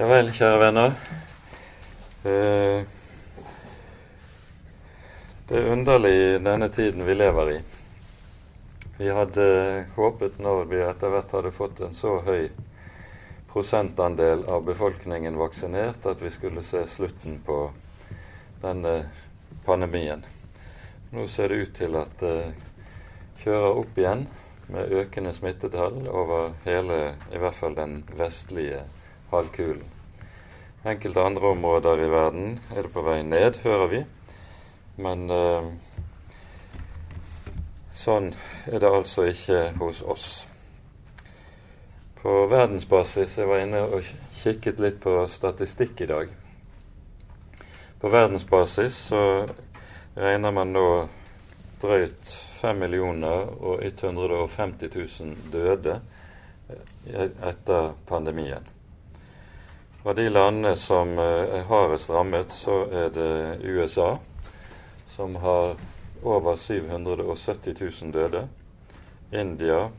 Ja vel, kjære venner. Eh, det er underlig denne tiden vi lever i. Vi hadde håpet, når vi etter hvert hadde fått en så høy prosentandel av befolkningen vaksinert, at vi skulle se slutten på denne pandemien. Nå ser det ut til at det kjører opp igjen med økende smittetall over hele, i hvert fall den vestlige halvkulen. Enkelte andre områder i verden er det på vei ned, hører vi. Men eh, sånn er det altså ikke hos oss. På verdensbasis Jeg var inne og kikket litt på statistikk i dag. På verdensbasis så regner man nå drøyt 5 millioner og 150 000 døde eh, etter pandemien. Av de landene som eh, er hardest rammet, så er det USA, som har over 770 000 døde. India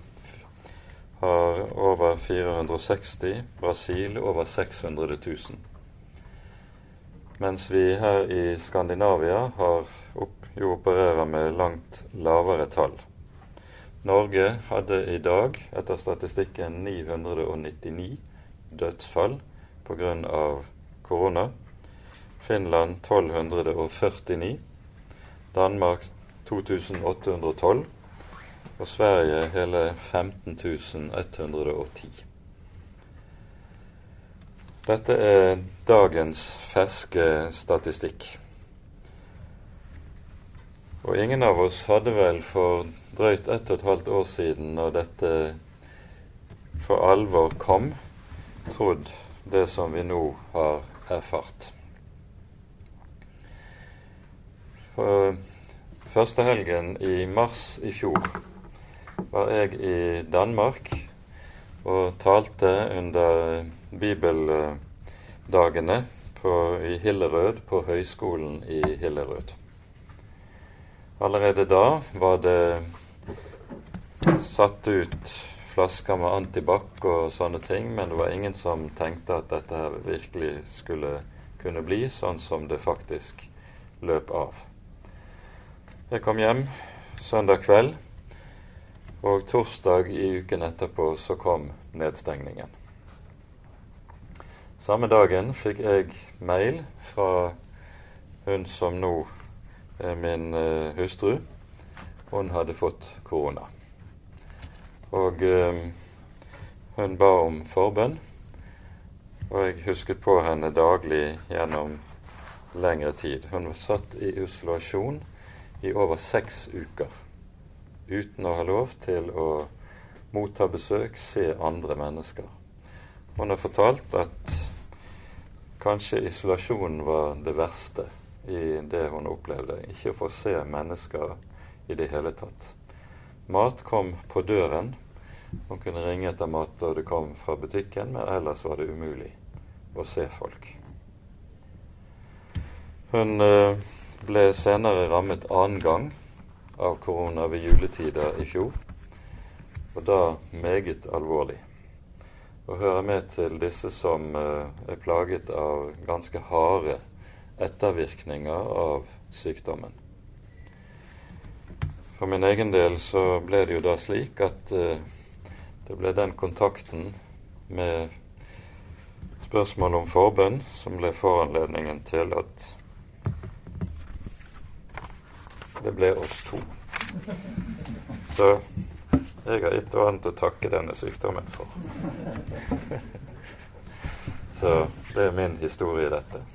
har over 460, Brasil over 600 000. Mens vi her i Skandinavia har opp, jo opererer med langt lavere tall. Norge hadde i dag, etter statistikken, 999 dødsfall pga. korona. Finland 1249. Danmark 2812. Og Sverige hele 15.110. Dette er dagens ferske statistikk. Og ingen av oss hadde vel for drøyt ett og et halvt år siden, når dette for alvor kom, trodd det som vi nå har erfart. Første helgen i mars i fjor var jeg i Danmark og talte under bibeldagene på, i Hillerød, på Høgskolen i Hillerød. Allerede da var det satt ut flasker med antibac og sånne ting, men det var ingen som tenkte at dette her virkelig skulle kunne bli sånn som det faktisk løp av. Jeg kom hjem søndag kveld, og torsdag i uken etterpå så kom nedstengningen. Samme dagen fikk jeg mail fra hun som nå er min uh, hustru. Hun hadde fått korona. Og eh, hun ba om forbønn. Og jeg husket på henne daglig gjennom lengre tid. Hun var satt i isolasjon i over seks uker uten å ha lov til å motta besøk, se andre mennesker. Hun har fortalt at kanskje isolasjonen var det verste i det hun opplevde. Ikke å få se mennesker i det hele tatt. Mat kom på døren. Man kunne ringe etter mat da det kom fra butikken, men ellers var det umulig å se folk. Hun eh, ble senere rammet annen gang av korona ved juletider i fjor, og da meget alvorlig. Og hører med til disse som eh, er plaget av ganske harde ettervirkninger av sykdommen. For min egen del så ble det jo da slik at uh, det ble den kontakten med spørsmål om forbønn som ble foranledningen til at det ble oss to. Så jeg har og annet å takke denne sykdommen for. Så det er min historie, dette.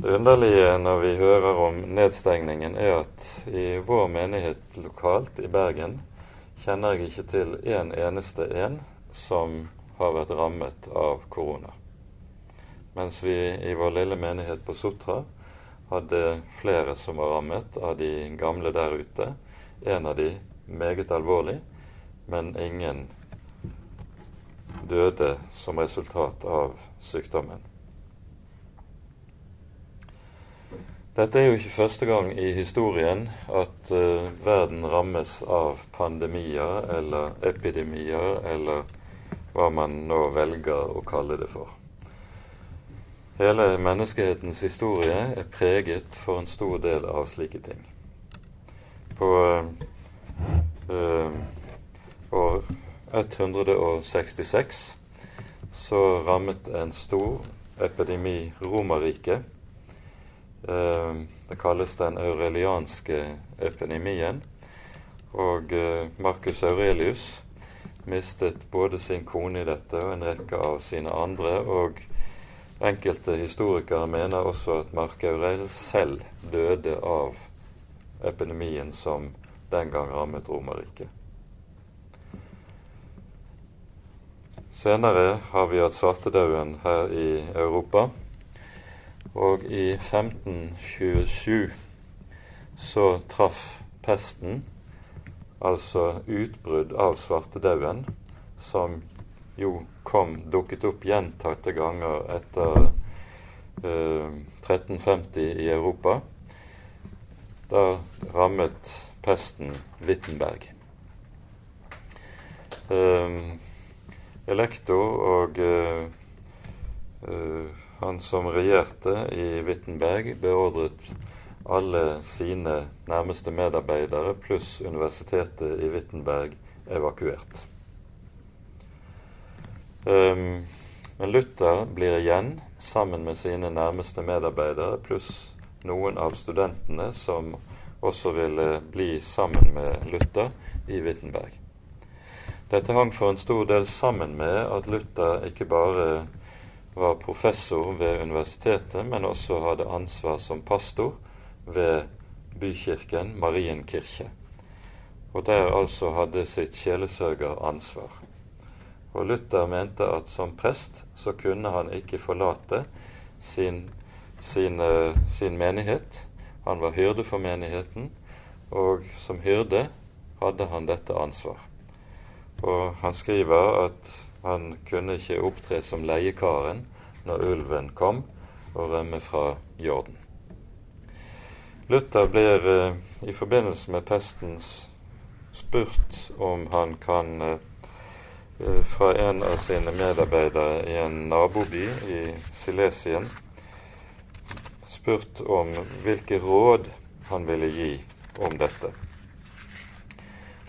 Det underlige når vi hører om nedstengningen, er at i vår menighet lokalt i Bergen kjenner jeg ikke til en eneste en som har vært rammet av korona. Mens vi i vår lille menighet på Sotra hadde flere som var rammet av de gamle der ute. En av de meget alvorlig, men ingen døde som resultat av sykdommen. Dette er jo ikke første gang i historien at uh, verden rammes av pandemier eller epidemier, eller hva man nå velger å kalle det for. Hele menneskehetens historie er preget for en stor del av slike ting. På uh, år 166 så rammet en stor epidemi Romerriket. Eh, det kalles den aurelianske epidemien. Og eh, Marcus Aurelius mistet både sin kone i dette og en rekke av sine andre. Og enkelte historikere mener også at Mark Aurel selv døde av epidemien som den gang rammet Romerriket. Senere har vi hatt svartedauden her i Europa. Og i 1527 så traff pesten, altså utbrudd av svartedauden, som jo kom, dukket opp gjentatte ganger etter eh, 1350 i Europa. Da rammet pesten Wittenberg. Eh, Elektor og eh, uh, han som regjerte i Wittenberg, beordret alle sine nærmeste medarbeidere pluss universitetet i Wittenberg evakuert. Um, men Luther blir igjen sammen med sine nærmeste medarbeidere pluss noen av studentene som også ville bli sammen med Luther i Wittenberg. Dette hang for en stor del sammen med at Luther ikke bare var professor ved universitetet, men også hadde ansvar som pastor ved bykirken Marienkirke. Og der altså hadde sitt sjelesørgeransvar. Og Luther mente at som prest så kunne han ikke forlate sin, sin, sin menighet. Han var hyrde for menigheten, og som hyrde hadde han dette ansvar. Og han skriver at han kunne ikke opptre som leiekaren når ulven kom og rømme fra Jorden. Luther blir eh, i forbindelse med pesten spurt om han kan eh, eh, fra en av sine medarbeidere i en naboby i Silesien spurt om hvilke råd han ville gi om dette.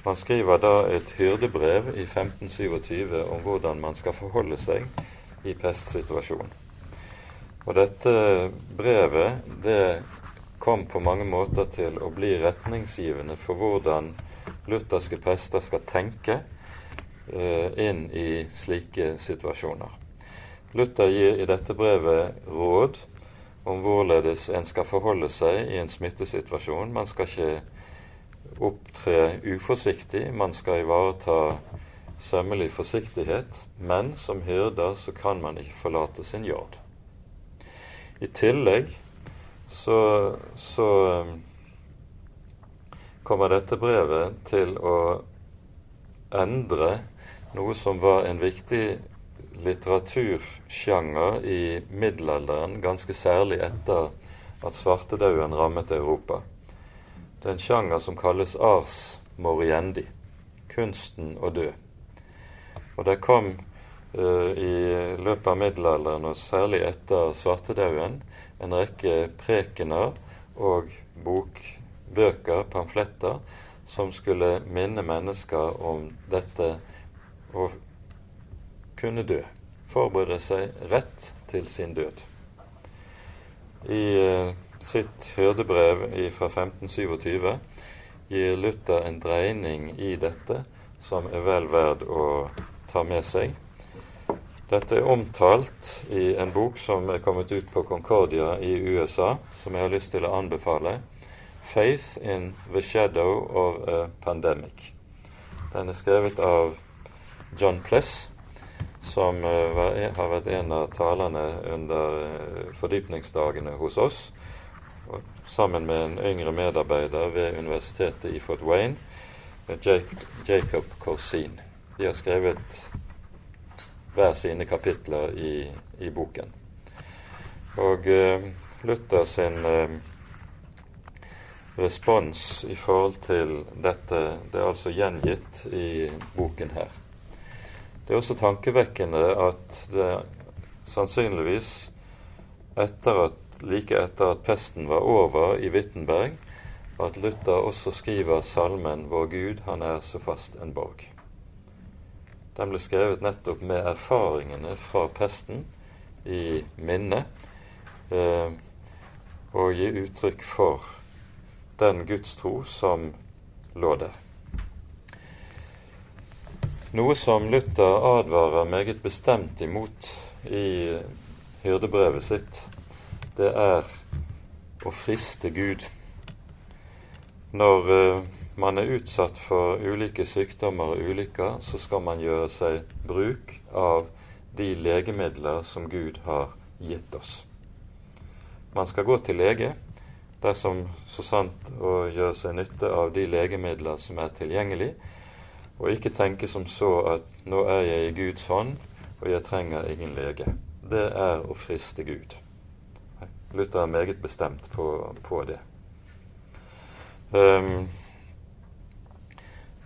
Han skriver da et hyrdebrev i 1527 om hvordan man skal forholde seg i pestsituasjonen. Og dette brevet det kom på mange måter til å bli retningsgivende for hvordan lutherske prester skal tenke eh, inn i slike situasjoner. Luther gir i dette brevet råd om hvorledes en skal forholde seg i en smittesituasjon. Man skal ikke opptre uforsiktig, man skal ivareta sømmelig forsiktighet, men som hyrder så kan man ikke forlate sin jord. I tillegg så, så um, kommer dette brevet til å endre noe som var en viktig litteratursjanger i middelalderen, ganske særlig etter at svartedauden rammet Europa. Det er en sjanger som kalles ars moriendi, kunsten å dø. Og det kom uh, i løpet av middelalderen, og særlig etter svartedauden, en rekke prekener og bokbøker, pamfletter, som skulle minne mennesker om dette å kunne dø. Forberede seg rett til sin død. I uh, sitt hyrdebrev fra 1527 gir Luther en dreining i dette som er vel verd å ta med seg. Dette er omtalt i en bok som er kommet ut på Concordia i USA, som jeg har lyst til å anbefale. 'Faith in the Shadow of a Pandemic'. Den er skrevet av John Pless, som var, har vært en av talerne under uh, fordypningsdagene hos oss sammen med en yngre medarbeider ved universitetet i Fort Wayne, Jacob Corsin. De har skrevet hver sine kapitler i, i boken. Og eh, Luther sin eh, respons i forhold til dette, det er altså gjengitt i boken her. Det er også tankevekkende at det sannsynligvis etter at, like etter at pesten var over i Wittenberg, at Luther også skriver salmen 'Vår Gud, han er så fast en borg'. Den ble skrevet nettopp med erfaringene fra pesten i minne, eh, og gi uttrykk for den gudstro som lå der. Noe som Luther advarer meget bestemt imot i hyrdebrevet sitt, det er å friste Gud. Når uh, man er utsatt for ulike sykdommer og ulykker, så skal man gjøre seg bruk av de legemidler som Gud har gitt oss. Man skal gå til lege dersom så sant å gjøre seg nytte av de legemidler som er tilgjengelig, og ikke tenke som så at nå er jeg i Guds hånd, og jeg trenger ingen lege. Det er å friste Gud. Luther er meget bestemt på, på det. Um,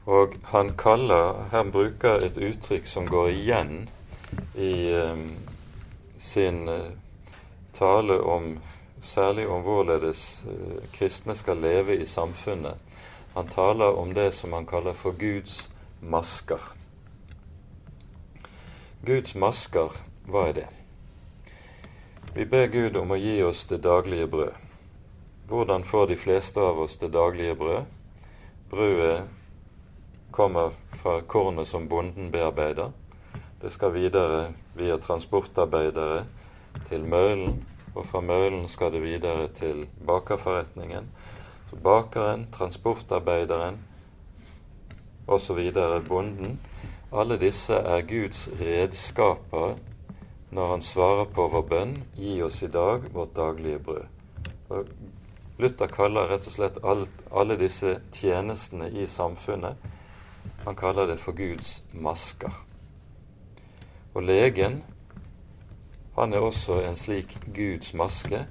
og han kaller Han bruker et uttrykk som går igjen i um, sin uh, tale om særlig om hvorledes uh, kristne skal leve i samfunnet. Han taler om det som han kaller for Guds masker. Guds masker, hva er det? Vi ber Gud om å gi oss det daglige brød. Hvordan får de fleste av oss det daglige brød? Brødet kommer fra kornet som bonden bearbeider. Det skal videre via transportarbeidere til mølen, og fra mølen skal det videre til bakerforretningen. Så bakeren, transportarbeideren, osv. bonden. Alle disse er Guds redskaper når han svarer på vår bønn 'Gi oss i dag vårt daglige brød'. Og Luther kaller rett og slett alt, alle disse tjenestene i samfunnet Han kaller det for Guds masker. Og legen, han er også en slik Guds maske.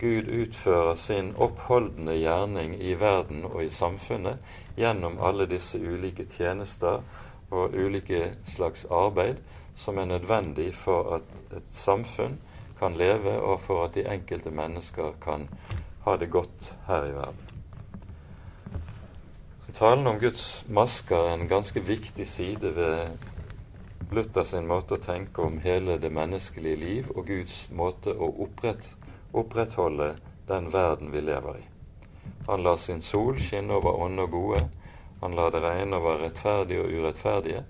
Gud utfører sin oppholdende gjerning i verden og i samfunnet gjennom alle disse ulike tjenester og ulike slags arbeid som er nødvendig for at et samfunn kan leve, og for at de enkelte mennesker kan ha det godt her i verden. Så Talen om Guds masker er en ganske viktig side ved Luther sin måte å tenke om hele det menneskelige liv og Guds måte å opprett, opprettholde den verden vi lever i. Han lar sin sol skinne over onde og gode. Han lar det regne over rettferdige og urettferdige.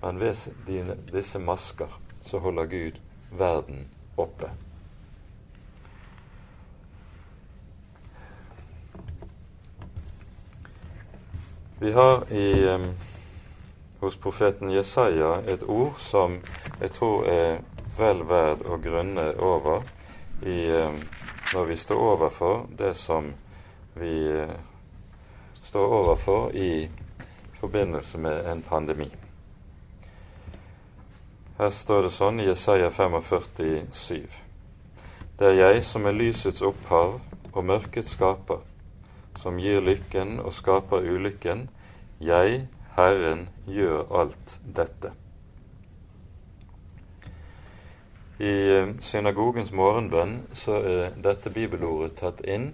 Men ved disse masker så holder Gud verden oppe. Vi har i, um, hos profeten Jesaja et ord som jeg tror er vel verd å grunne over i um, når vi står overfor det som vi uh, står overfor i forbindelse med en pandemi. Her står det sånn i Jesaja 45,7.: Det er jeg som er lysets opphav og mørkets skaper, som gir lykken og skaper ulykken. Jeg, Herren, gjør alt dette. I eh, synagogens morgenbønn så er dette bibelordet tatt inn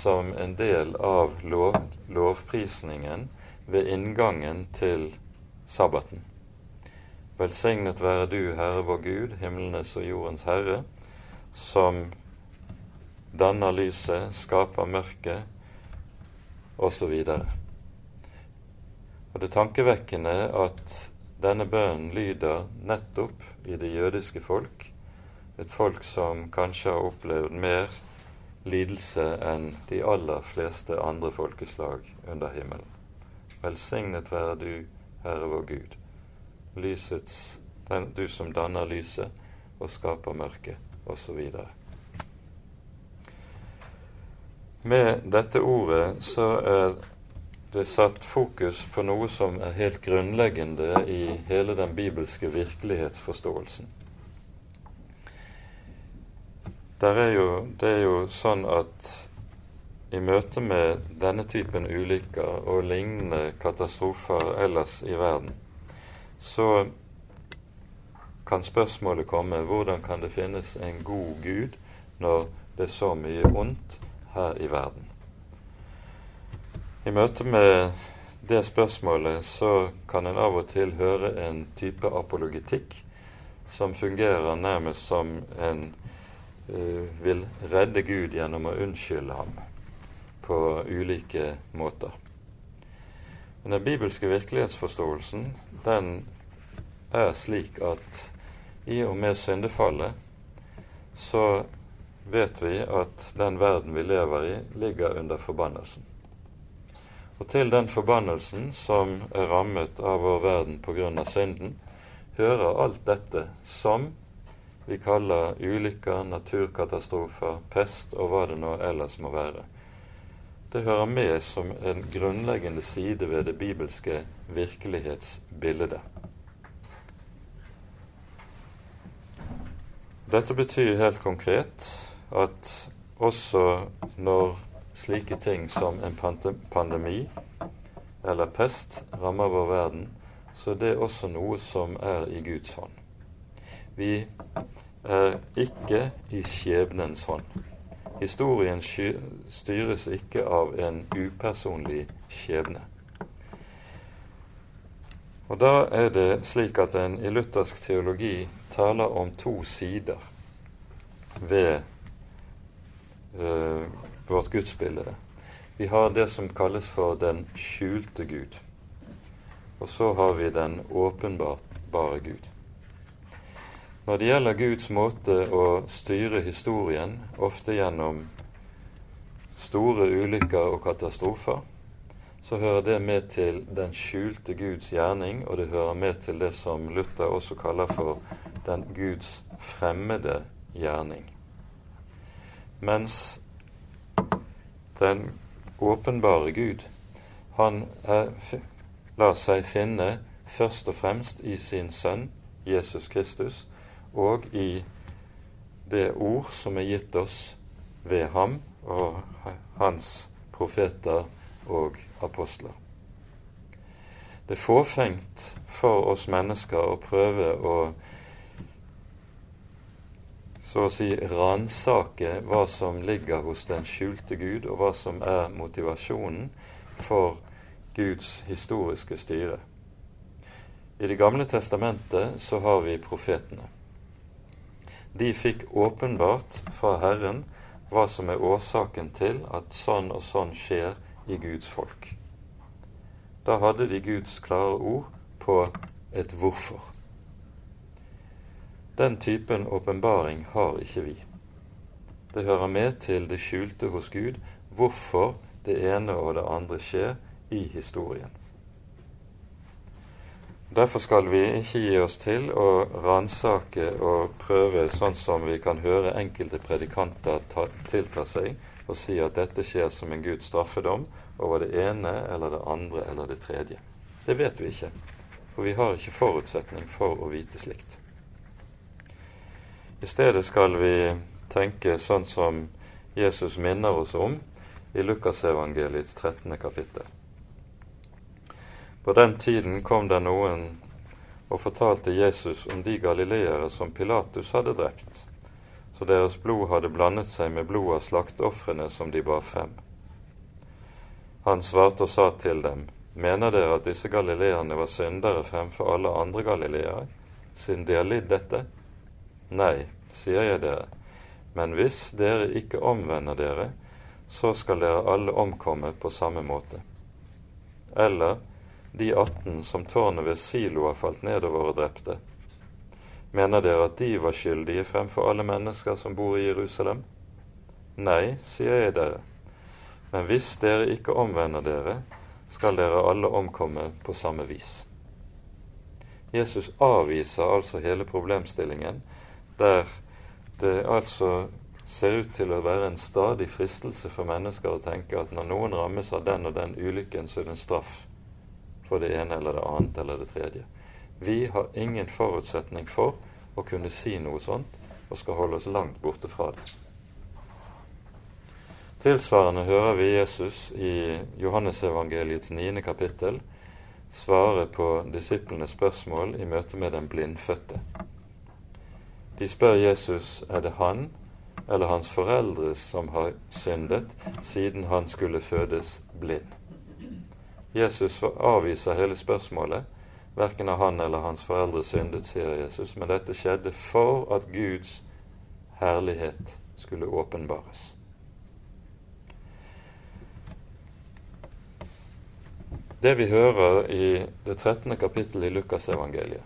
som en del av lov, lovprisningen ved inngangen til sabbaten. Velsignet være du, Herre vår Gud, himlenes og jordens Herre, som danner lyset, skaper mørket, osv. Og, og det tankevekkende at denne bønnen lyder nettopp i det jødiske folk, et folk som kanskje har opplevd mer lidelse enn de aller fleste andre folkeslag under himmelen. Velsignet være du, Herre vår Gud, lysets, den, du som danner lyset og skaper mørket, osv. Med dette ordet så er det satt fokus på noe som er helt grunnleggende i hele den bibelske virkelighetsforståelsen. Er jo, det er jo sånn at i møte med denne typen ulykker og lignende katastrofer ellers i verden, så kan spørsmålet komme hvordan kan det finnes en god Gud når det er så mye ondt her i verden? I møte med det spørsmålet så kan en av og til høre en type apologitikk som fungerer nærmest som en uh, vil redde Gud gjennom å unnskylde ham på ulike måter. Men den bibelske virkelighetsforståelsen den er slik at i og med syndefallet så vet vi at den verden vi lever i, ligger under forbannelsen. Og til den forbannelsen som er rammet av vår verden pga. synden, hører alt dette som vi kaller ulykker, naturkatastrofer, pest og hva det nå ellers må være. Det hører med som en grunnleggende side ved det bibelske virkelighetsbildet. Dette betyr helt konkret at også når slike ting som en pandemi eller pest rammer vår verden, så det er også noe som er i Guds hånd. Vi er ikke i skjebnens hånd. Historien styres ikke av en upersonlig skjebne. Og da er det slik at en i luthersk teologi taler om to sider ved eh, vårt gudsbilde. Vi har det som kalles for den skjulte Gud. Og så har vi den åpenbare Gud. Når det gjelder Guds måte å styre historien, ofte gjennom store ulykker og katastrofer, så hører det med til den skjulte Guds gjerning, og det hører med til det som Luther også kaller for den Guds fremmede gjerning. Mens den åpenbare Gud, han er, lar seg finne først og fremst i sin sønn Jesus Kristus og i det ord som er gitt oss ved ham og hans profeter og apostler. Det er fåfengt for oss mennesker å prøve å så å si ransake hva som ligger hos den skjulte Gud, og hva som er motivasjonen for Guds historiske styre. I Det gamle testamentet så har vi profetene. De fikk åpenbart fra Herren hva som er årsaken til at sånn og sånn skjer i Guds folk. Da hadde de Guds klare ord på et hvorfor. Den typen åpenbaring har ikke vi. Det hører med til det skjulte hos Gud hvorfor det ene og det andre skjer i historien. Derfor skal vi ikke gi oss til å ransake og prøve sånn som vi kan høre enkelte predikanter ta, tilta seg, og si at dette skjer som en Guds straffedom over det ene eller det andre eller det tredje. Det vet vi ikke, for vi har ikke forutsetning for å vite slikt. I stedet skal vi tenke sånn som Jesus minner oss om i Lukasevangeliets 13. kapittel. På den tiden kom det noen og fortalte Jesus om de galileere som Pilatus hadde drept, så deres blod hadde blandet seg med blodet av slakteofrene som de bar frem. Han svarte og sa til dem, mener dere at disse galileerne var syndere fremfor alle andre galileere, siden de har lidd dette? Nei, sier jeg dere, men hvis dere ikke omvender dere, så skal dere alle omkomme på samme måte. Eller de 18 som tårnet ved Silo har falt nedover og drepte. Mener dere at de var skyldige fremfor alle mennesker som bor i Jerusalem? Nei, sier jeg dere, men hvis dere ikke omvender dere, skal dere alle omkomme på samme vis. Jesus avviser altså hele problemstillingen der det altså ser ut til å være en stadig fristelse for mennesker å tenke at når noen rammes av den og den ulykken, så er det en straff for det ene eller det annet eller det tredje. Vi har ingen forutsetning for å kunne si noe sånt, og skal holde oss langt borte fra det. Tilsvarende hører vi Jesus i Johannesevangeliets niende kapittel svare på disiplenes spørsmål i møte med den blindfødte. De spør Jesus er det han eller hans foreldre som har syndet, siden han skulle fødes blind. Jesus avviser hele spørsmålet. Verken av han eller hans foreldre syndet, sier Jesus, men dette skjedde for at Guds herlighet skulle åpenbares. Det vi hører i det 13. kapittelet i Lukasevangeliet,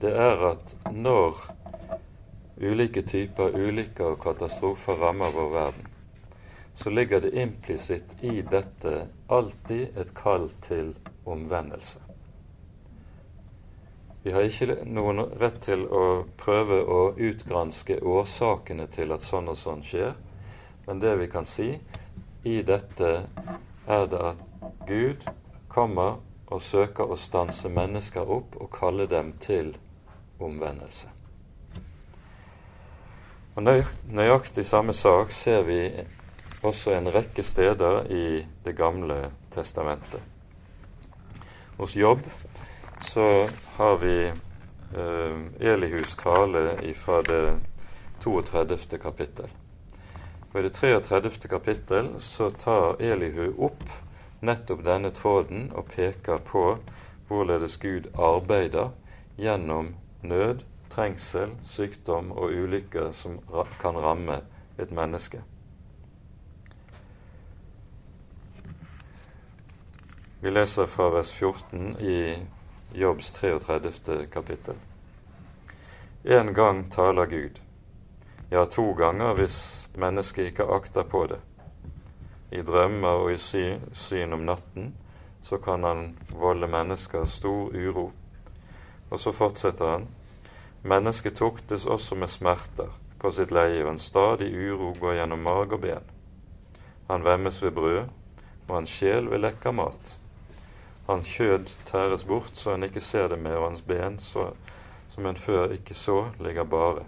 det er at når ulike typer ulykker og katastrofer rammer vår verden, så ligger det implisitt i dette alltid et kall til omvendelse. Vi har ikke noen rett til å prøve å utgranske årsakene til at sånn og sånn skjer, men det vi kan si i dette, er det at Gud kommer og søker å stanse mennesker opp og kalle dem til omvendelse. Og Nøyaktig samme sak ser vi også en rekke steder i Det gamle testamentet. Hos Jobb så har vi eh, Elihus tale fra det 32. kapittel. Og I det 33. kapittel så tar Elihu opp nettopp denne tråden og peker på hvorledes Gud arbeider gjennom nød, trengsel, sykdom og ulykker som kan ramme et menneske. Vi leser fra vers 14 i Jobbs 33. kapittel. En gang taler Gud, ja, to ganger hvis mennesket ikke akter på det. I drømmer og i syn, om natten så kan han volde mennesker stor uro. Og så fortsetter han. Mennesket tuktes også med smerter på sitt leie, og en stadig uro går gjennom mage og ben. Han vemmes ved brød, og hans sjel vil lekke mat. Hans kjød tæres bort så en ikke ser det mer, og hans ben, så, som en før ikke så, ligger bare.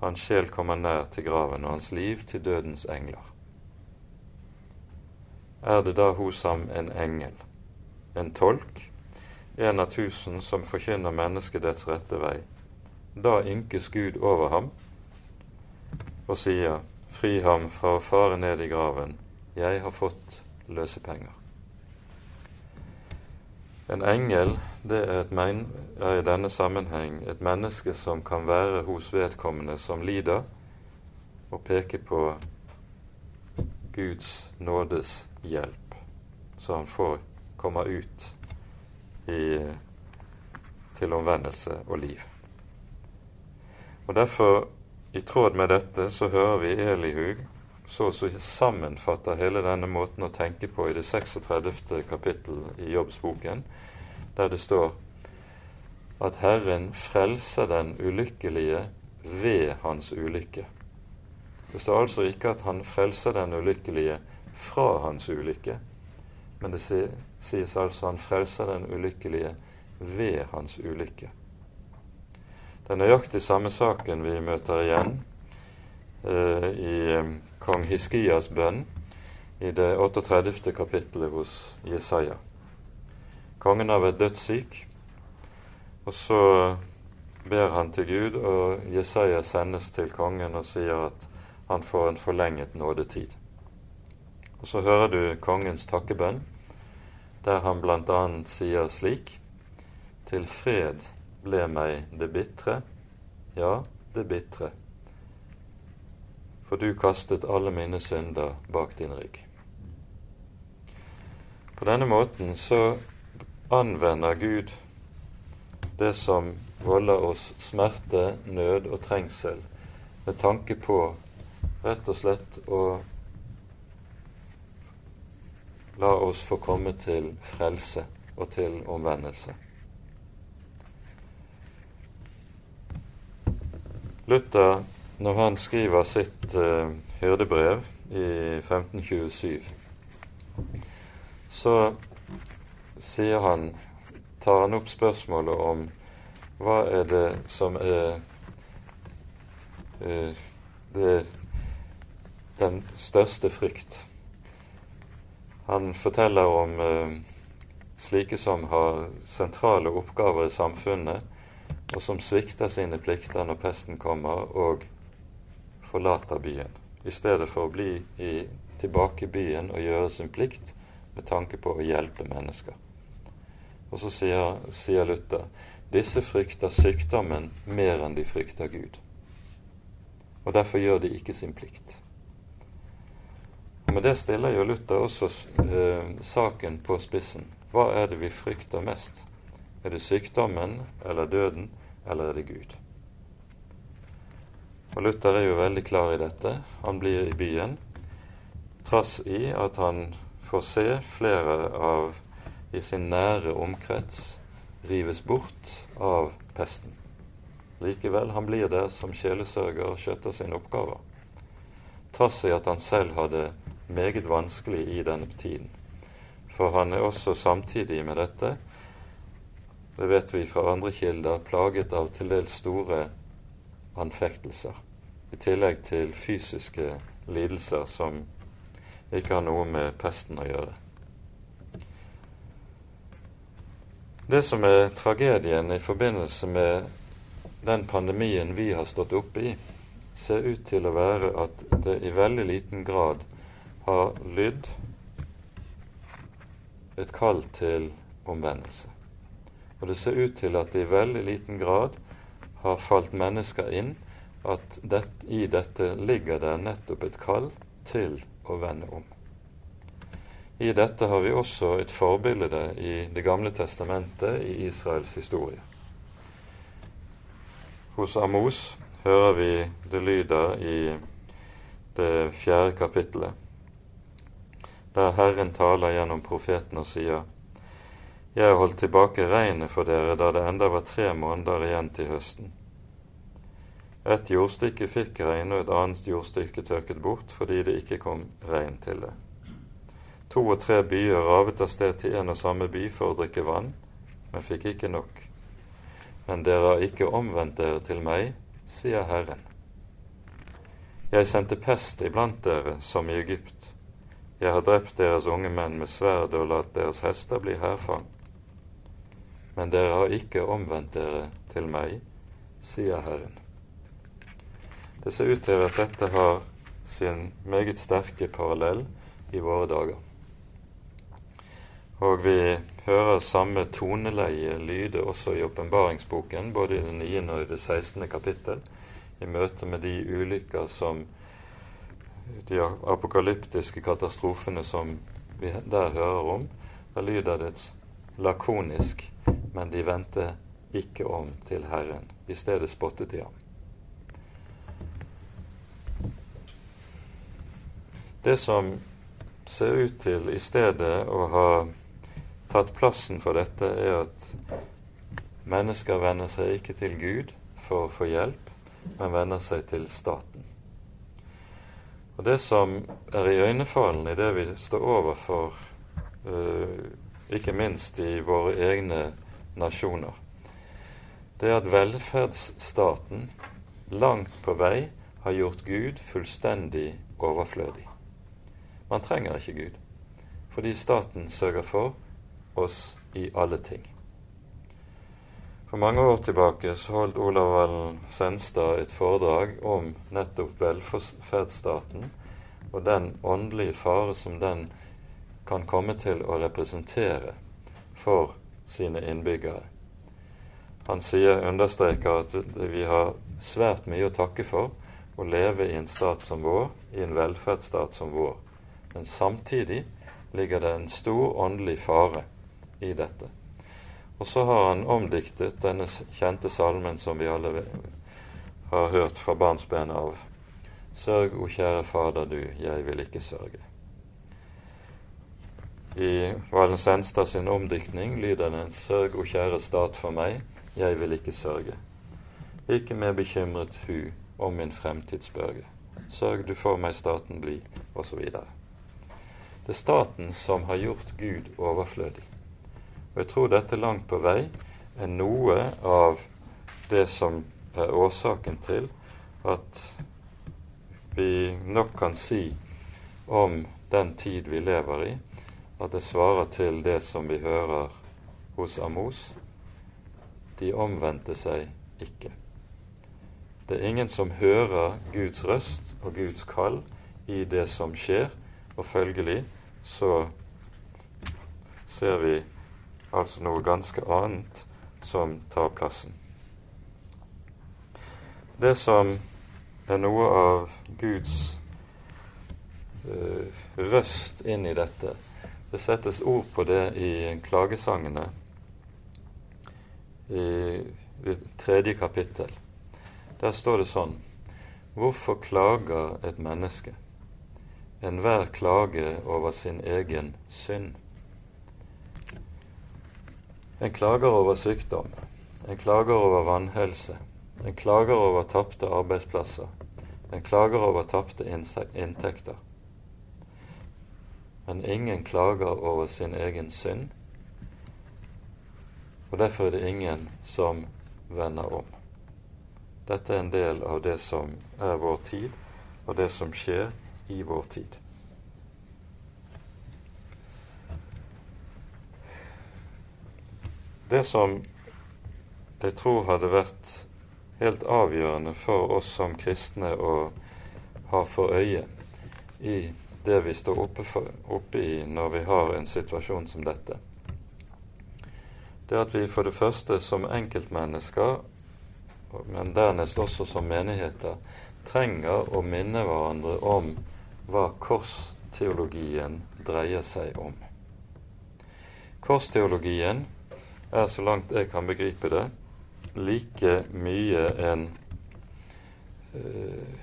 Hans sjel kommer nær til graven, og hans liv til dødens engler. Er det da hos ham en engel, en tolk, en av tusen som forkynner mennesket dets rette vei? Da ynkes Gud over ham og sier, Fri ham fra å fare ned i graven, jeg har fått løsepenger. En engel det er, men, er, i denne sammenheng et menneske som kan være hos vedkommende som lider, og peke på Guds nådes hjelp, så han får komme ut i, til omvendelse og liv. Og Derfor, i tråd med dette, så hører vi Elihug så å sammenfatter hele denne måten å tenke på i det 36. kapittel i Jobbsboken, der det står at Herren frelser den ulykkelige ved hans ulykke. Det står altså ikke at han frelser den ulykkelige fra hans ulykke, men det sies altså han frelser den ulykkelige ved hans ulykke. Det er nøyaktig samme saken vi møter igjen eh, i kong Hiskias bønn i det 38. kapittelet hos Jesaja. Kongen har vært dødssyk, og så ber han til Gud, og Jesaja sendes til kongen og sier at han får en forlenget nådetid. Og Så hører du kongens takkebønn, der han bl.a. sier slik.: Til fred ble meg det bitre, ja, det bitre for du kastet alle mine synder bak din rygg. På denne måten så anvender Gud det som volder oss smerte, nød og trengsel, med tanke på rett og slett å la oss få komme til frelse og til omvendelse. Luther når han skriver sitt uh, hyrdebrev i 1527, så sier han, tar han opp spørsmålet om hva er det som er uh, det, den største frykt. Han forteller om uh, slike som har sentrale oppgaver i samfunnet, og som svikter sine plikter når pesten kommer og forlater byen, i stedet for å bli i, tilbake i byen og gjøre sin plikt med tanke på å hjelpe mennesker. Og så sier, sier Luther disse frykter sykdommen mer enn de frykter Gud. Og derfor gjør de ikke sin plikt. Med det stiller jo Luther også eh, saken på spissen. Hva er det vi frykter mest? Er det sykdommen eller døden, eller er det Gud? Og Luther er jo veldig klar i dette. Han blir i byen, trass i at han får se flere av i sin nære omkrets rives bort av pesten. Likevel, han blir der som sjelesørger og skjøtter sine oppgaver, trass i at han selv hadde meget vanskelig i denne tiden. For han er også samtidig med dette det vet vi fra andre kilder, plaget av til dels store anfektelser. I tillegg til fysiske lidelser som ikke har noe med pesten å gjøre. Det som er tragedien i forbindelse med den pandemien vi har stått oppe i, ser ut til å være at det i veldig liten grad har lydd et kall til omvendelse. Og det ser ut til at det i veldig liten grad har falt mennesker inn at det, i dette ligger det nettopp et kall til å vende om. I dette har vi også et forbilde i Det gamle testamentet i Israels historie. Hos Amos hører vi det lyder i det fjerde kapittelet, der Herren taler gjennom profeten og sier:" Jeg holdt tilbake regnet for dere da det enda var tre måneder igjen til høsten. Et jordstykke fikk regn, og et annet jordstykke tørket bort fordi det ikke kom regn til det. To og tre byer ravet av sted til en og samme by for å drikke vann, men fikk ikke nok. Men dere har ikke omvendt dere til meg, sier Herren. Jeg sendte pest iblant dere som i Egypt. Jeg har drept deres unge menn med sverd og latt deres hester bli hærfang men dere har ikke omvendt dere til meg, sier Herren. Det ser ut til at dette har sin meget sterke parallell i våre dager. Og vi hører samme toneleie lyde også i åpenbaringsboken, både i det 9. og i det 16. kapittel, i møte med de ulykker som de apokalyptiske katastrofene som vi der hører om. Da lyder det lakonisk men de vendte ikke om til Herren. I stedet spottet de ham. Det som ser ut til i stedet å ha tatt plassen for dette, er at mennesker vender seg ikke til Gud for å få hjelp, men vender seg til staten. Og Det som er i øynefallende i det vi står overfor, uh, ikke minst i våre egne nasjoner, det er at velferdsstaten langt på vei har gjort Gud fullstendig overflødig. Man trenger ikke Gud, fordi staten sørger for oss i alle ting. For mange år tilbake så holdt Olav Vallen Senstad et foredrag om nettopp velferdsstaten og den åndelige fare som den kan komme til å representere for sine innbyggere. Han sier, understreker at vi har svært mye å takke for å leve i en stat som vår, i en velferdsstat som vår. Men samtidig ligger det en stor åndelig fare i dette. Og så har han omdiktet denne kjente salmen som vi alle har hørt fra barnsben av. Sørg, o kjære Fader du, jeg vil ikke sørge. I Valensenstad sin omdiktning lyder den 'Sørg, o kjære stat, for meg, jeg vil ikke sørge'. Ikke mer bekymret hu om min fremtidsbørge. Sørg du for meg staten bli, osv. Det er staten som har gjort Gud overflødig. Og jeg tror dette langt på vei er noe av det som er årsaken til at vi nok kan si om den tid vi lever i, at det svarer til det som vi hører hos Amos. de omvendte seg ikke. Det er ingen som hører Guds røst og Guds kall i det som skjer, og følgelig så ser vi altså noe ganske annet som tar plassen. Det som er noe av Guds uh, røst inn i dette, det settes ord på det i klagesangene i det tredje kapittel. Der står det sånn Hvorfor klager et menneske? Enhver klage over sin egen synd. En klager over sykdom, en klager over vanhelse, en klager over tapte arbeidsplasser, en klager over tapte inntekter. Men ingen klager over sin egen synd, og derfor er det ingen som vender om. Dette er en del av det som er vår tid, og det som skjer i vår tid. Det som jeg tror hadde vært helt avgjørende for oss som kristne å ha for øye i det vi står oppe, for, oppe i når vi har en situasjon som dette, det at vi for det første som enkeltmennesker, men dernest også som menigheter, trenger å minne hverandre om hva korsteologien dreier seg om. Korsteologien er, så langt jeg kan begripe det, like mye en uh,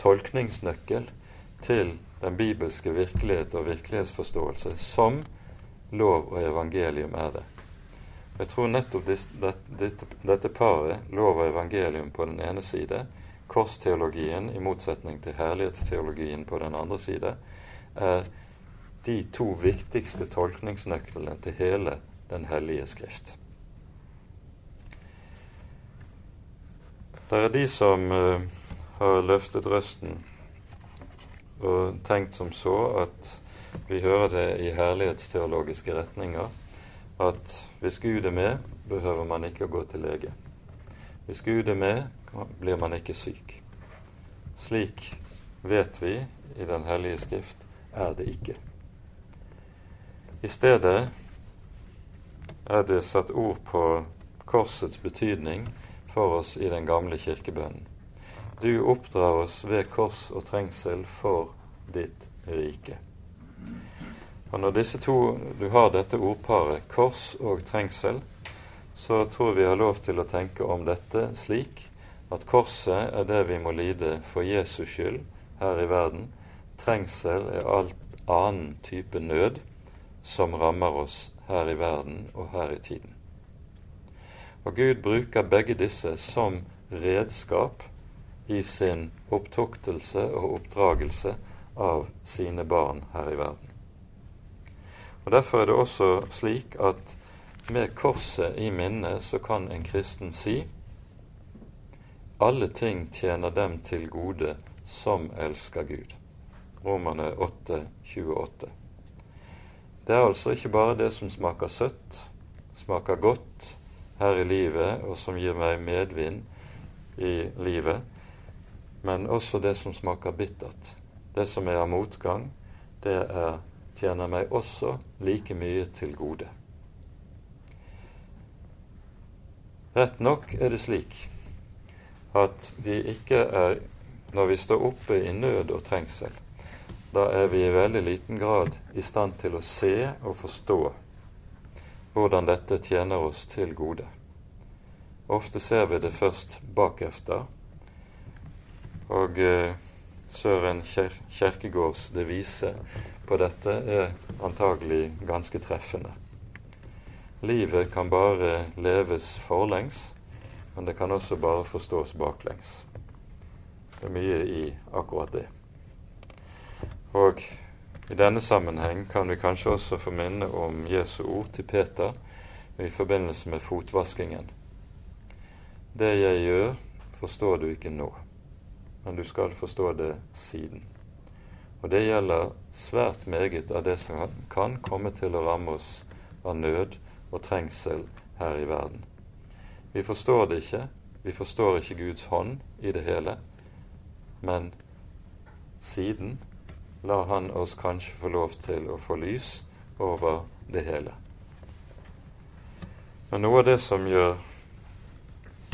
tolkningsnøkkel til den bibelske virkelighet og virkelighetsforståelse som lov og evangelium er det. Jeg tror nettopp dette paret, lov og evangelium på den ene side, korsteologien i motsetning til herlighetsteologien på den andre side, er de to viktigste tolkningsnøklene til hele Den hellige skrift. Det er de som uh, har løftet røsten og tenkt som så at vi hører det i herlighetsteologiske retninger at hvis Gud er med, behøver man ikke å gå til lege. Hvis Gud er med, blir man ikke syk. Slik vet vi i Den hellige skrift er det ikke. I stedet er det satt ord på korsets betydning for oss i den gamle kirkebønnen. Du oppdrar oss ved kors og trengsel for ditt rike. Og Når disse to, du har dette ordparet, kors og trengsel, så tror vi har lov til å tenke om dette slik at korset er det vi må lide for Jesus skyld her i verden. Trengsel er alt annen type nød som rammer oss her i verden og her i tiden. Og Gud bruker begge disse som redskap i sin opptuktelse og oppdragelse av sine barn her i verden. Og Derfor er det også slik at med korset i minne så kan en kristen si alle ting tjener dem til gode som elsker Gud. Romerne 8, 28. Det er altså ikke bare det som smaker søtt, smaker godt, her i livet, og som gir meg medvind i livet, men også det som smaker bittert. Det som er av motgang, det er, tjener meg også like mye til gode. Rett nok er det slik at vi ikke er Når vi står oppe i nød og trengsel, da er vi i veldig liten grad i stand til å se og forstå hvordan dette tjener oss til gode. Ofte ser vi det først bakefter. Og eh, Søren Kjerkegårds devise på dette er antagelig ganske treffende. Livet kan bare leves forlengs, men det kan også bare forstås baklengs. Det er mye i akkurat det. Og i denne sammenheng kan vi kanskje også få minne om Jesu ord til Peter i forbindelse med fotvaskingen. Det jeg gjør, forstår du ikke nå, men du skal forstå det siden. Og det gjelder svært meget av det som kan komme til å ramme oss av nød og trengsel her i verden. Vi forstår det ikke. Vi forstår ikke Guds hånd i det hele. Men siden lar Han oss kanskje få lov til å få lys over det hele. Men noe av det som gjør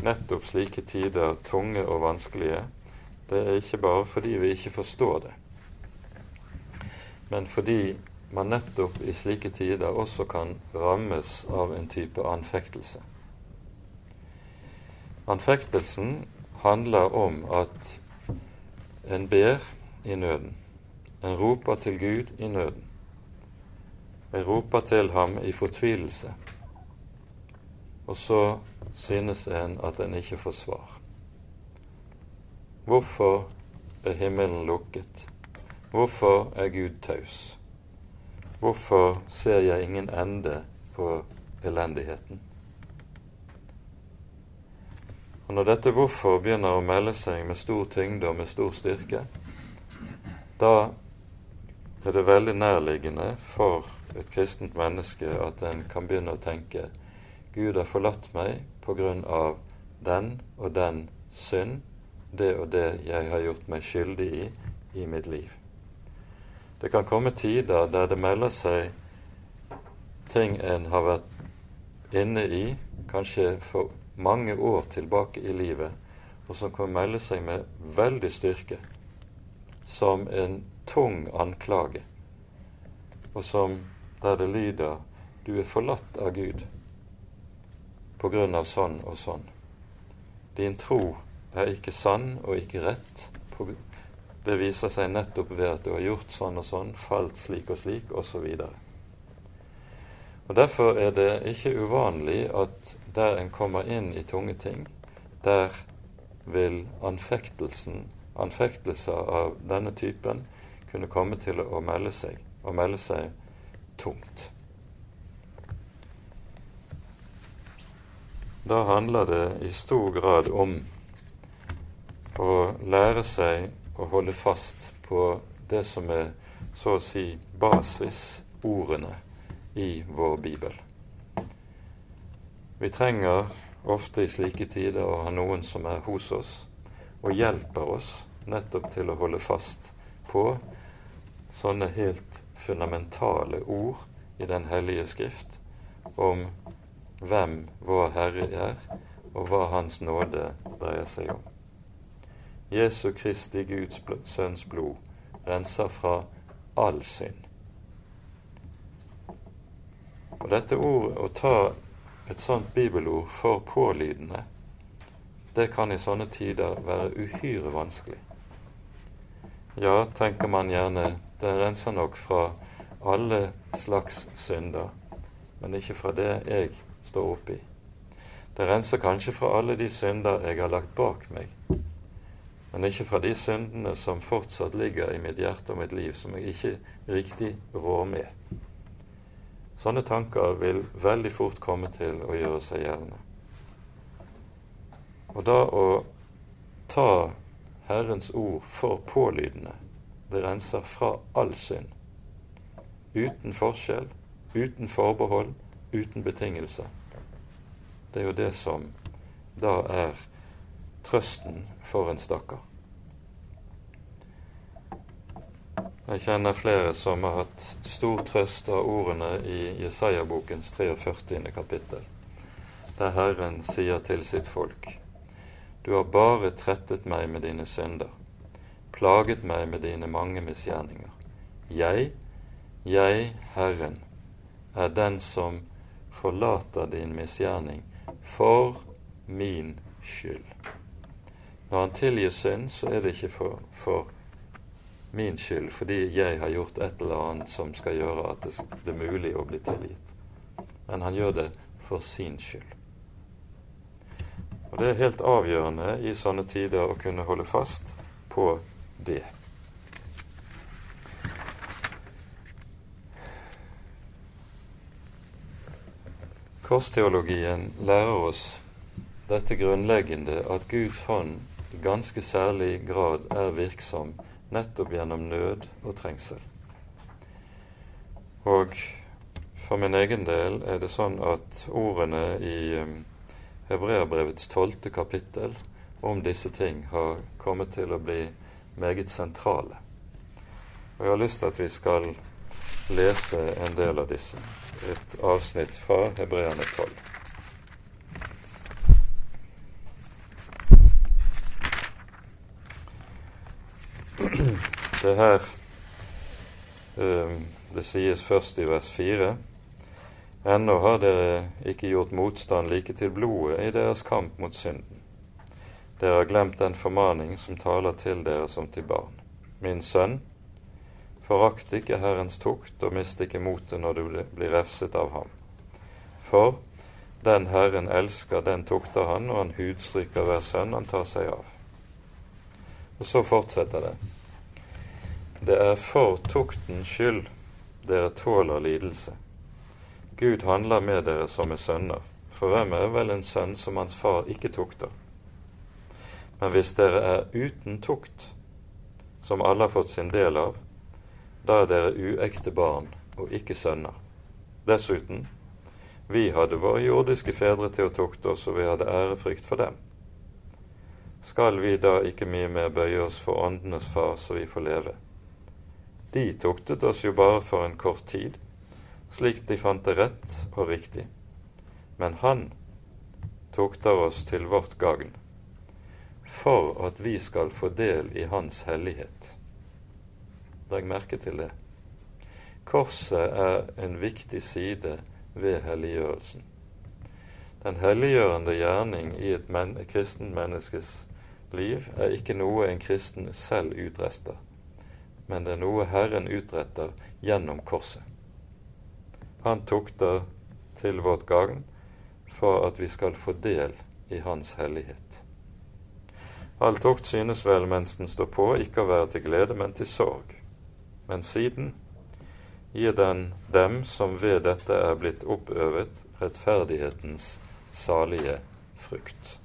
nettopp slike tider tunge og vanskelige, det er ikke bare fordi vi ikke forstår det, men fordi man nettopp i slike tider også kan rammes av en type anfektelse. Anfektelsen handler om at en ber i nøden. En roper til Gud i nøden. En roper til ham i fortvilelse. Og så synes en at en ikke får svar. Hvorfor er himmelen lukket? Hvorfor er Gud taus? Hvorfor ser jeg ingen ende på elendigheten? Og Når dette hvorfor begynner å melde seg med stor tyngde og med stor styrke, da er det veldig nærliggende for et kristent menneske at en kan begynne å tenke Gud har forlatt meg på grunn av den og den synd, det og det jeg har gjort meg skyldig i i mitt liv. Det kan komme tider der det melder seg ting en har vært inne i, kanskje for mange år tilbake i livet, og som kan melde seg med veldig styrke som en tung anklage, og som der det lyder 'Du er forlatt av Gud' på grunn av sånn og sånn. Din tro er ikke sann og ikke rett det viser seg nettopp ved at du har gjort sånn og sånn, falt slik og slik, osv. Og, Derfor er det ikke uvanlig at der en kommer inn i tunge ting, der vil anfektelsen, anfektelser av denne typen kunne komme til å melde seg, og melde seg tungt. Da handler det i stor grad om å lære seg å holde fast på det som er så å si basisordene i vår bibel. Vi trenger ofte i slike tider å ha noen som er hos oss og hjelper oss nettopp til å holde fast på sånne helt fundamentale ord i Den hellige skrift om hvem vår Herre er, og hva Hans nåde dreier seg om. Jesu Kristi Guds sønns blod renser fra all synd. Og dette ordet, å ta et sånt bibelord for pålydende, det kan i sånne tider være uhyre vanskelig. Ja, tenker man gjerne, det renser nok fra alle slags synder, men ikke fra det jeg står oppi. Det renser kanskje fra alle de synder jeg har lagt bak meg, men ikke fra de syndene som fortsatt ligger i mitt hjerte og mitt liv, som jeg ikke riktig rår med. Sånne tanker vil veldig fort komme til å gjøre seg gjeldende. Og da å ta Herrens ord for pålydende, det renser fra all synd. Uten forskjell, uten forbehold, uten betingelser. Det er jo det som da er trøsten for en stakkar. Jeg kjenner flere som har hatt stor trøst av ordene i Jesaja-bokens 43. kapittel, der Herren sier til sitt folk:" Du har bare trettet meg med dine synder, plaget meg med dine mange misgjerninger. Jeg, jeg, Herren, er den som forlater din misgjerning for min skyld. Når han tilgir synd, så er det ikke for, for, min skyld, fordi jeg har gjort et eller annet som skal gjøre at det, er mulig å bli tilgitt. Men han gjør det for sin skyld. Og Det er helt avgjørende i sånne tider å kunne holde fast på det. Korsteologien lærer oss dette grunnleggende at Guds hånd i ganske særlig grad er virksom nettopp gjennom nød og trengsel. Og for min egen del er det sånn at ordene i um, Hebreabrevets tolvte kapittel om disse ting har kommet til å bli meget sentrale. Og Jeg har lyst til at vi skal lese en del av disse, et avsnitt fra Hebreane 12. Det her um, det sies først i vers 4 Ennå har dere ikke gjort motstand like til blodet i deres kamp mot synden. Dere har glemt den formaning som taler til dere som til barn. Min sønn, forakt ikke Herrens tukt og mist ikke motet når du blir refset av ham. For den Herren elsker, den tukter han, og han hudstryker hver sønn han tar seg av. Og så fortsetter det. Det er for tuktens skyld dere tåler lidelse Gud handler med dere som med sønner, for hvem er vel en sønn som hans far ikke tukter? Men hvis dere er uten tukt, som alle har fått sin del av, da er dere uekte barn og ikke sønner. Dessuten, vi hadde våre jordiske fedre til å tukte oss, og vi hadde ærefrykt for dem. Skal vi da ikke mye mer bøye oss for åndenes far, så vi får leve? De tuktet oss jo bare for en kort tid, slik de fant det rett og riktig. Men Han tukter oss til vårt gagn, for at vi skal få del i Hans hellighet. Legg merke til det. Korset er en viktig side ved helliggjørelsen. Den helliggjørende gjerning i et men kristen menneskes liv er ikke noe en kristen selv utrester, men det er noe Herren utretter gjennom korset. Han tukter til vårt gagn for at vi skal få del i Hans hellighet. All tukt synes vel mens den står på, ikke å være til glede, men til sorg. Men siden gir den dem som ved dette er blitt oppøvet, rettferdighetens salige frukt.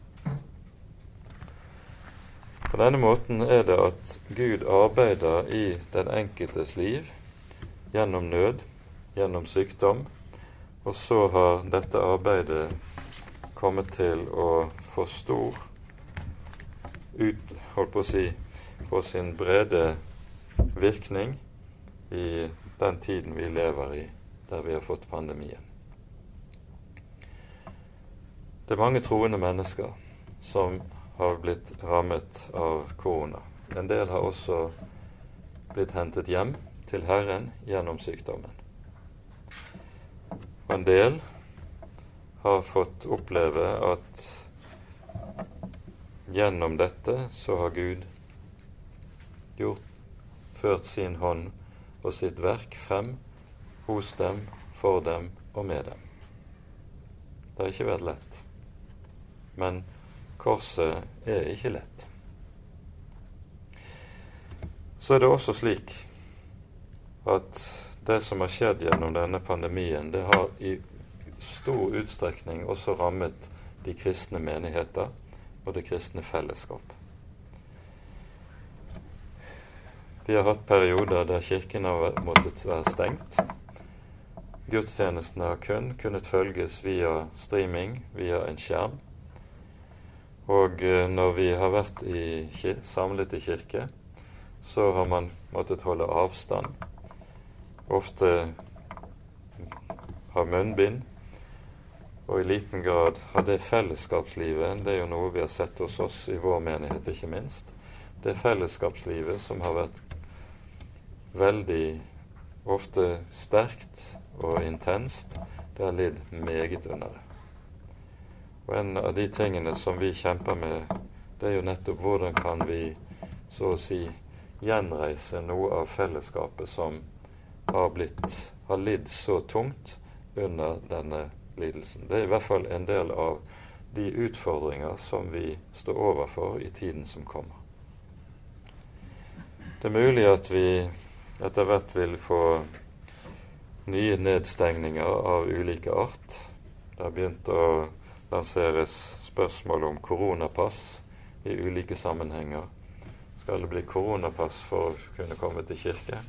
På denne måten er det at Gud arbeider i den enkeltes liv gjennom nød, gjennom sykdom. Og så har dette arbeidet kommet til å få stor ut, holdt på å si, på sin brede virkning i den tiden vi lever i, der vi har fått pandemien. Det er mange troende mennesker som har blitt rammet av korona. En del har også blitt hentet hjem til Herren gjennom sykdommen. Og en del har fått oppleve at gjennom dette så har Gud gjort, ført sin hånd og sitt verk frem hos dem, for dem og med dem. Det har ikke vært lett, men korset er ikke lett. Så er det også slik at det som har skjedd gjennom denne pandemien, det har i stor utstrekning også rammet de kristne menigheter og det kristne fellesskap. Vi har hatt perioder der Kirken har måttet være stengt. Gudstjenestene har kun kunnet følges via streaming, via en skjerm. Og eh, når vi har vært i, samlet i kirke, så har man måttet holde avstand ofte har munnbind, og i liten grad har det fellesskapslivet Det er jo noe vi har sett hos oss i vår menighet, ikke minst. Det fellesskapslivet som har vært veldig ofte sterkt og intenst, det har lidd meget under det. Og en av de tingene som vi kjemper med, det er jo nettopp hvordan kan vi så å si gjenreise noe av fellesskapet som har, blitt, har lidd så tungt under denne lidelsen. Det er i hvert fall en del av de utfordringer som vi står overfor i tiden som kommer. Det er mulig at vi etter hvert vil få nye nedstengninger av ulike art. Det har begynt å lanseres spørsmål om koronapass i ulike sammenhenger. Skal det bli koronapass for å kunne komme til kirke?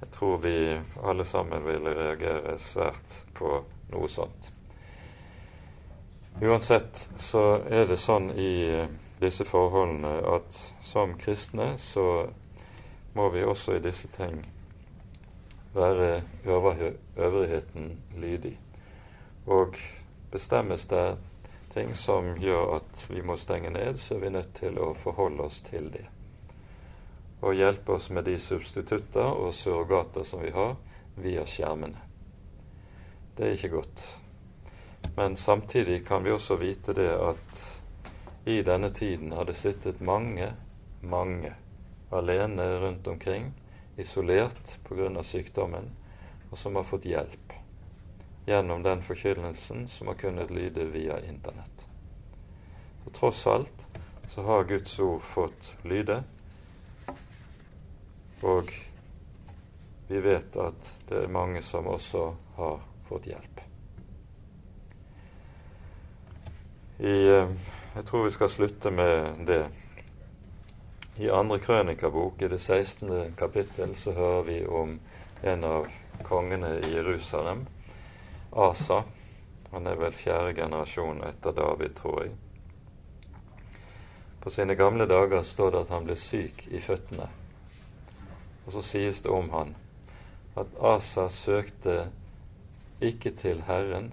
Jeg tror vi alle sammen vil reagere svært på noe sånt. Uansett så er det sånn i disse forholdene at som kristne så må vi også i disse ting være øvrigheten lydig. Og bestemmes det ting som gjør at vi må stenge ned, så er vi nødt til å forholde oss til det. Og hjelpe oss med de substitutter og surrogater som vi har, via skjermene. Det er ikke godt. Men samtidig kan vi også vite det at i denne tiden har det sittet mange, mange alene rundt omkring, isolert pga. sykdommen, og som har fått hjelp gjennom den forkynnelsen som har kunnet lyde via Internett. Så tross alt så har Guds ord fått lyde, og vi vet at det er mange som også har fått hjelp. I, eh, jeg tror vi skal slutte med det. I andre krønikabok, i det 16. kapittel, så hører vi om en av kongene i Jerusalem, Asa. Han er vel fjerde generasjon etter David, tror jeg. På sine gamle dager står det at han ble syk i føttene. Og så sies det om han at Asa søkte ikke til Herren,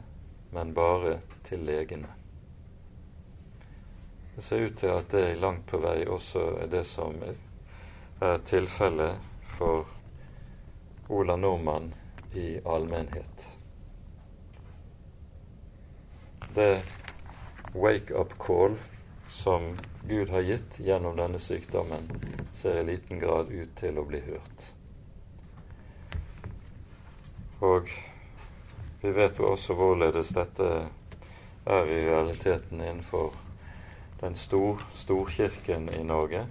men bare til legene. Det ser ut til at det langt på vei også er det som er tilfellet for Ola Nordmann i allmennhet. Det wake-up call som Gud har gitt gjennom denne sykdommen, ser i liten grad ut til å bli hørt. Og vi vet jo også hvorledes dette er i realiteten innenfor den stor, storkirken i Norge.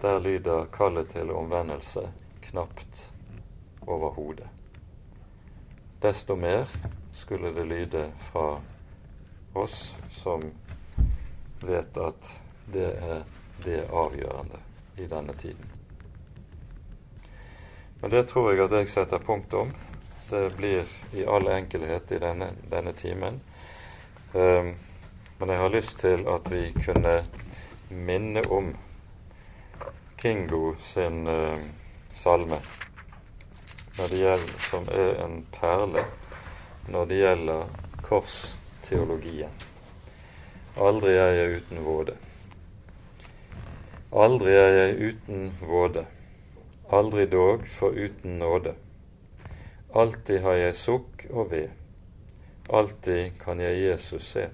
Der lyder kallet til omvendelse knapt overhodet. Desto mer skulle det lyde fra oss som vet at det er det avgjørende i denne tiden. Men det tror jeg at jeg setter punktum det blir i all enkelhet i denne, denne timen. Um, men jeg har lyst til at vi kunne minne om Kingo sin uh, salme, gjelder, som er en perle når det gjelder korsteologien. Aldri er jeg uten våde. Aldri er jeg uten våde, aldri dog for uten nåde. Alltid har jeg sukk og ved, alltid kan jeg Jesus se.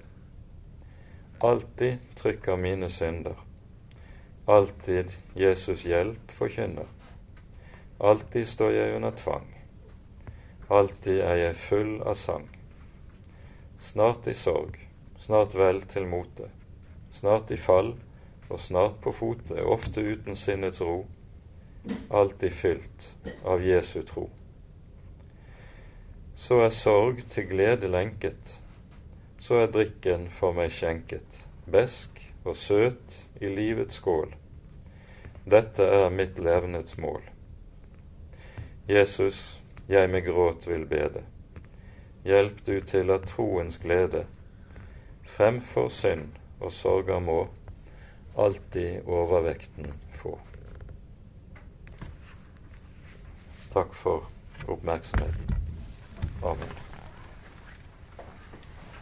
Alltid trykker mine synder, alltid Jesus hjelp forkynner. Alltid står jeg under tvang, alltid er jeg full av sang. Snart i sorg, snart vel til mote, snart i fall og snart på fote, ofte uten sinnets ro, alltid fylt av Jesu tro så er sorg til glede lenket, så er drikken for meg skjenket, besk og søt i livets skål. Dette er mitt levnets mål. Jesus, jeg med gråt vil bede. Hjelp du til at troens glede fremfor synd og sorger må alltid overvekten få. Takk for oppmerksomheten. Amen.